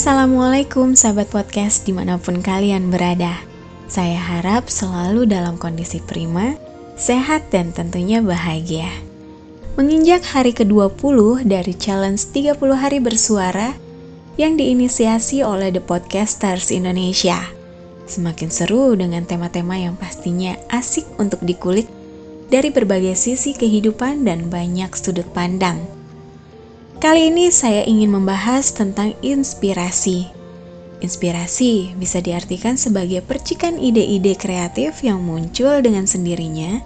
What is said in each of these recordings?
Assalamualaikum sahabat podcast di mana pun kalian berada. Saya harap selalu dalam kondisi prima, sehat dan tentunya bahagia. Menginjak hari ke-20 dari challenge 30 hari bersuara yang diinisiasi oleh The Podcasters Indonesia. Semakin seru dengan tema-tema yang pastinya asik untuk dikulik dari berbagai sisi kehidupan dan banyak sudut pandang Kali ini saya ingin membahas tentang inspirasi. Inspirasi bisa diartikan sebagai percikan ide-ide kreatif yang muncul dengan sendirinya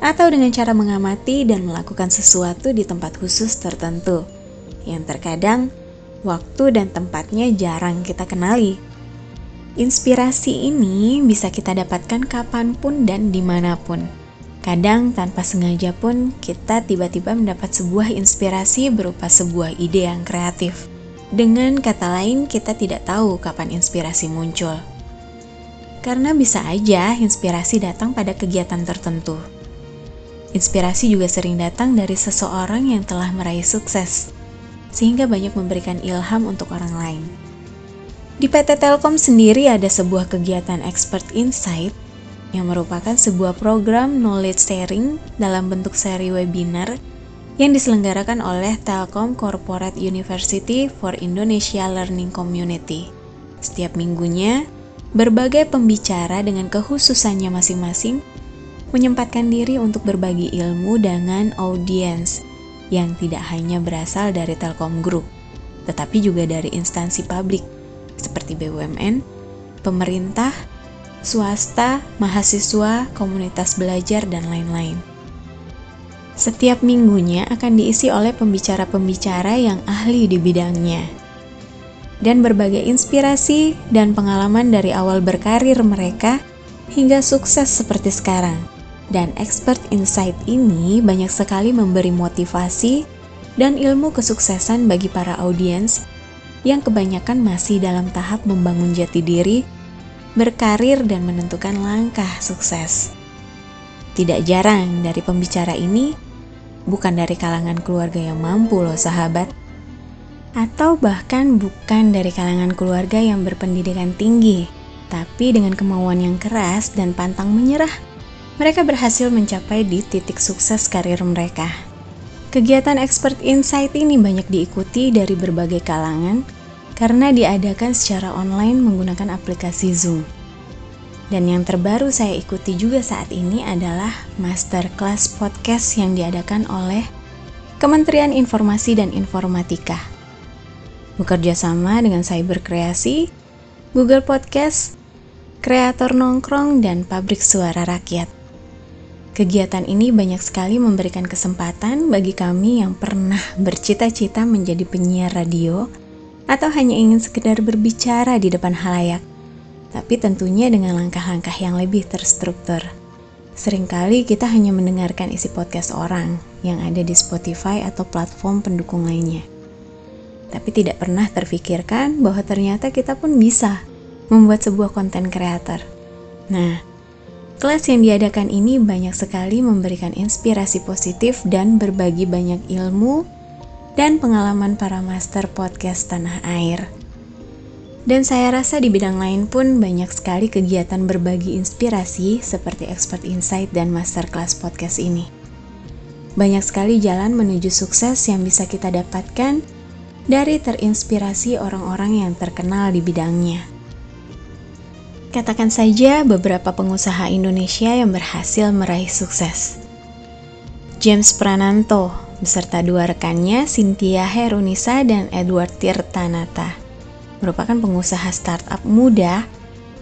atau dengan cara mengamati dan melakukan sesuatu di tempat khusus tertentu yang terkadang waktu dan tempatnya jarang kita kenali. Inspirasi ini bisa kita dapatkan kapan pun dan di mana pun Kadang tanpa sengaja pun kita tiba-tiba mendapat sebuah inspirasi berupa sebuah ide yang kreatif. Dengan kata lain, kita tidak tahu kapan inspirasi muncul. Karena bisa aja inspirasi datang pada kegiatan tertentu. Inspirasi juga sering datang dari seseorang yang telah meraih sukses, sehingga banyak memberikan ilham untuk orang lain. Di PT Telkom sendiri ada sebuah kegiatan Expert Insight yang merupakan sebuah program knowledge sharing dalam bentuk seri webinar yang diselenggarakan oleh Telkom Corporate University for Indonesia Learning Community. Setiap minggunya, berbagai pembicara dengan kekhususannya masing-masing menyempatkan diri untuk berbagi ilmu dengan audiens yang tidak hanya berasal dari Telkom Group, tetapi juga dari instansi publik seperti BUMN, pemerintah, swasta, mahasiswa, komunitas belajar, dan lain-lain. Setiap minggunya akan diisi oleh pembicara-pembicara yang ahli di bidangnya. Dan berbagai inspirasi dan pengalaman dari awal berkarir mereka hingga sukses seperti sekarang. Dan expert insight ini banyak sekali memberi motivasi dan ilmu kesuksesan bagi para audiens yang kebanyakan masih dalam tahap membangun jati diri berkarir dan menentukan langkah sukses. Tidak jarang dari pembicara ini bukan dari kalangan keluarga yang mampu loh sahabat. Atau bahkan bukan dari kalangan keluarga yang berpendidikan tinggi, tapi dengan kemauan yang keras dan pantang menyerah, mereka berhasil mencapai di titik sukses karir mereka. Kegiatan Expert Insight ini banyak diikuti dari berbagai kalangan, karena diadakan secara online menggunakan aplikasi Zoom. Dan yang terbaru saya ikuti juga saat ini adalah masterclass podcast yang diadakan oleh Kementerian Informasi dan Informatika. Bekerja sama dengan Cyber Kreasi, Google Podcast, Kreator Nongkrong, dan Pabrik Suara Rakyat. Kegiatan ini banyak sekali memberikan kesempatan bagi kami yang pernah bercita-cita menjadi penyiar radio atau hanya ingin sekedar berbicara di depan halayak, tapi tentunya dengan langkah-langkah yang lebih terstruktur. Seringkali kita hanya mendengarkan isi podcast orang yang ada di Spotify atau platform pendukung lainnya. Tapi tidak pernah terfikirkan bahwa ternyata kita pun bisa membuat sebuah konten kreator. Nah, kelas yang diadakan ini banyak sekali memberikan inspirasi positif dan berbagi banyak ilmu dan pengalaman para master podcast tanah air. Dan saya rasa di bidang lain pun banyak sekali kegiatan berbagi inspirasi seperti Expert Insight dan Masterclass Podcast ini. Banyak sekali jalan menuju sukses yang bisa kita dapatkan dari terinspirasi orang-orang yang terkenal di bidangnya. Katakan saja beberapa pengusaha Indonesia yang berhasil meraih sukses. James Prananto beserta dua rekannya, Cynthia Herunisa dan Edward Tirtanata. Merupakan pengusaha startup muda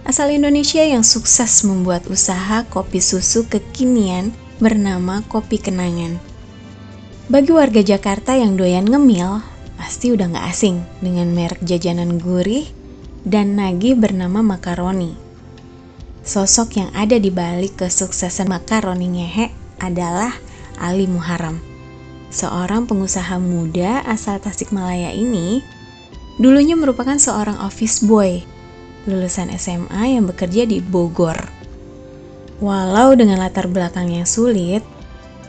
asal Indonesia yang sukses membuat usaha kopi susu kekinian bernama Kopi Kenangan. Bagi warga Jakarta yang doyan ngemil, pasti udah gak asing dengan merek jajanan gurih dan nagih bernama makaroni. Sosok yang ada di balik kesuksesan makaroni ngehe adalah Ali Muharam seorang pengusaha muda asal Tasikmalaya ini dulunya merupakan seorang office boy lulusan SMA yang bekerja di Bogor. Walau dengan latar belakang yang sulit,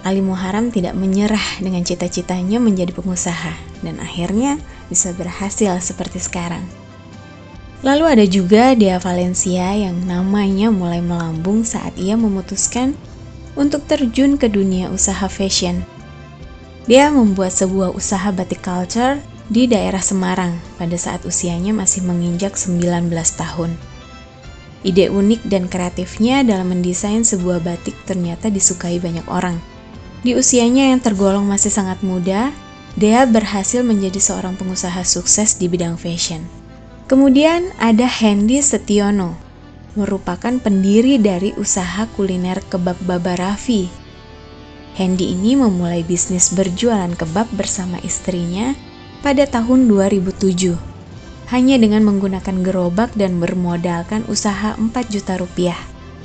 Ali Muharam tidak menyerah dengan cita-citanya menjadi pengusaha dan akhirnya bisa berhasil seperti sekarang. Lalu ada juga Dea Valencia yang namanya mulai melambung saat ia memutuskan untuk terjun ke dunia usaha fashion. Dia membuat sebuah usaha batik culture di daerah Semarang pada saat usianya masih menginjak 19 tahun. Ide unik dan kreatifnya dalam mendesain sebuah batik ternyata disukai banyak orang. Di usianya yang tergolong masih sangat muda, Dea berhasil menjadi seorang pengusaha sukses di bidang fashion. Kemudian ada Hendy Setiono, merupakan pendiri dari usaha kuliner kebab Baba Raffi. Hendy ini memulai bisnis berjualan kebab bersama istrinya pada tahun 2007. Hanya dengan menggunakan gerobak dan bermodalkan usaha 4 juta rupiah.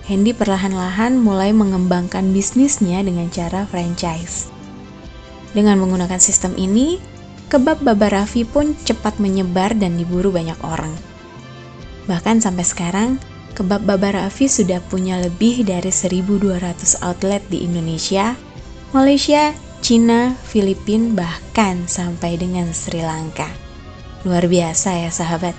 Hendy perlahan-lahan mulai mengembangkan bisnisnya dengan cara franchise. Dengan menggunakan sistem ini, kebab Baba Raffi pun cepat menyebar dan diburu banyak orang. Bahkan sampai sekarang, kebab Baba Raffi sudah punya lebih dari 1.200 outlet di Indonesia, Malaysia, Cina, Filipina, bahkan sampai dengan Sri Lanka. Luar biasa ya sahabat.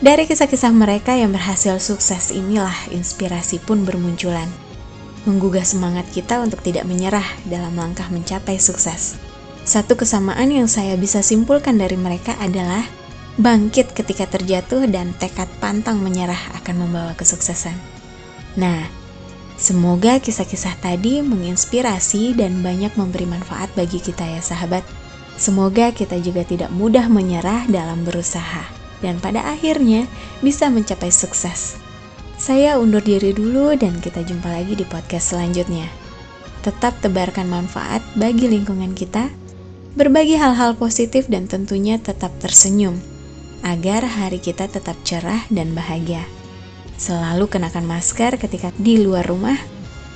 Dari kisah-kisah mereka yang berhasil sukses inilah inspirasi pun bermunculan. Menggugah semangat kita untuk tidak menyerah dalam langkah mencapai sukses. Satu kesamaan yang saya bisa simpulkan dari mereka adalah bangkit ketika terjatuh dan tekad pantang menyerah akan membawa kesuksesan. Nah, semoga kisah-kisah tadi menginspirasi dan banyak memberi manfaat bagi kita ya sahabat. Semoga kita juga tidak mudah menyerah dalam berusaha dan pada akhirnya bisa mencapai sukses. Saya undur diri dulu dan kita jumpa lagi di podcast selanjutnya. Tetap tebarkan manfaat bagi lingkungan kita berbagi hal-hal positif dan tentunya tetap tersenyum, agar hari kita tetap cerah dan bahagia. Selalu kenakan masker ketika di luar rumah,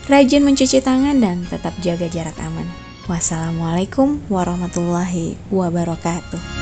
rajin mencuci tangan dan tetap jaga jarak aman. Wassalamualaikum warahmatullahi wabarakatuh.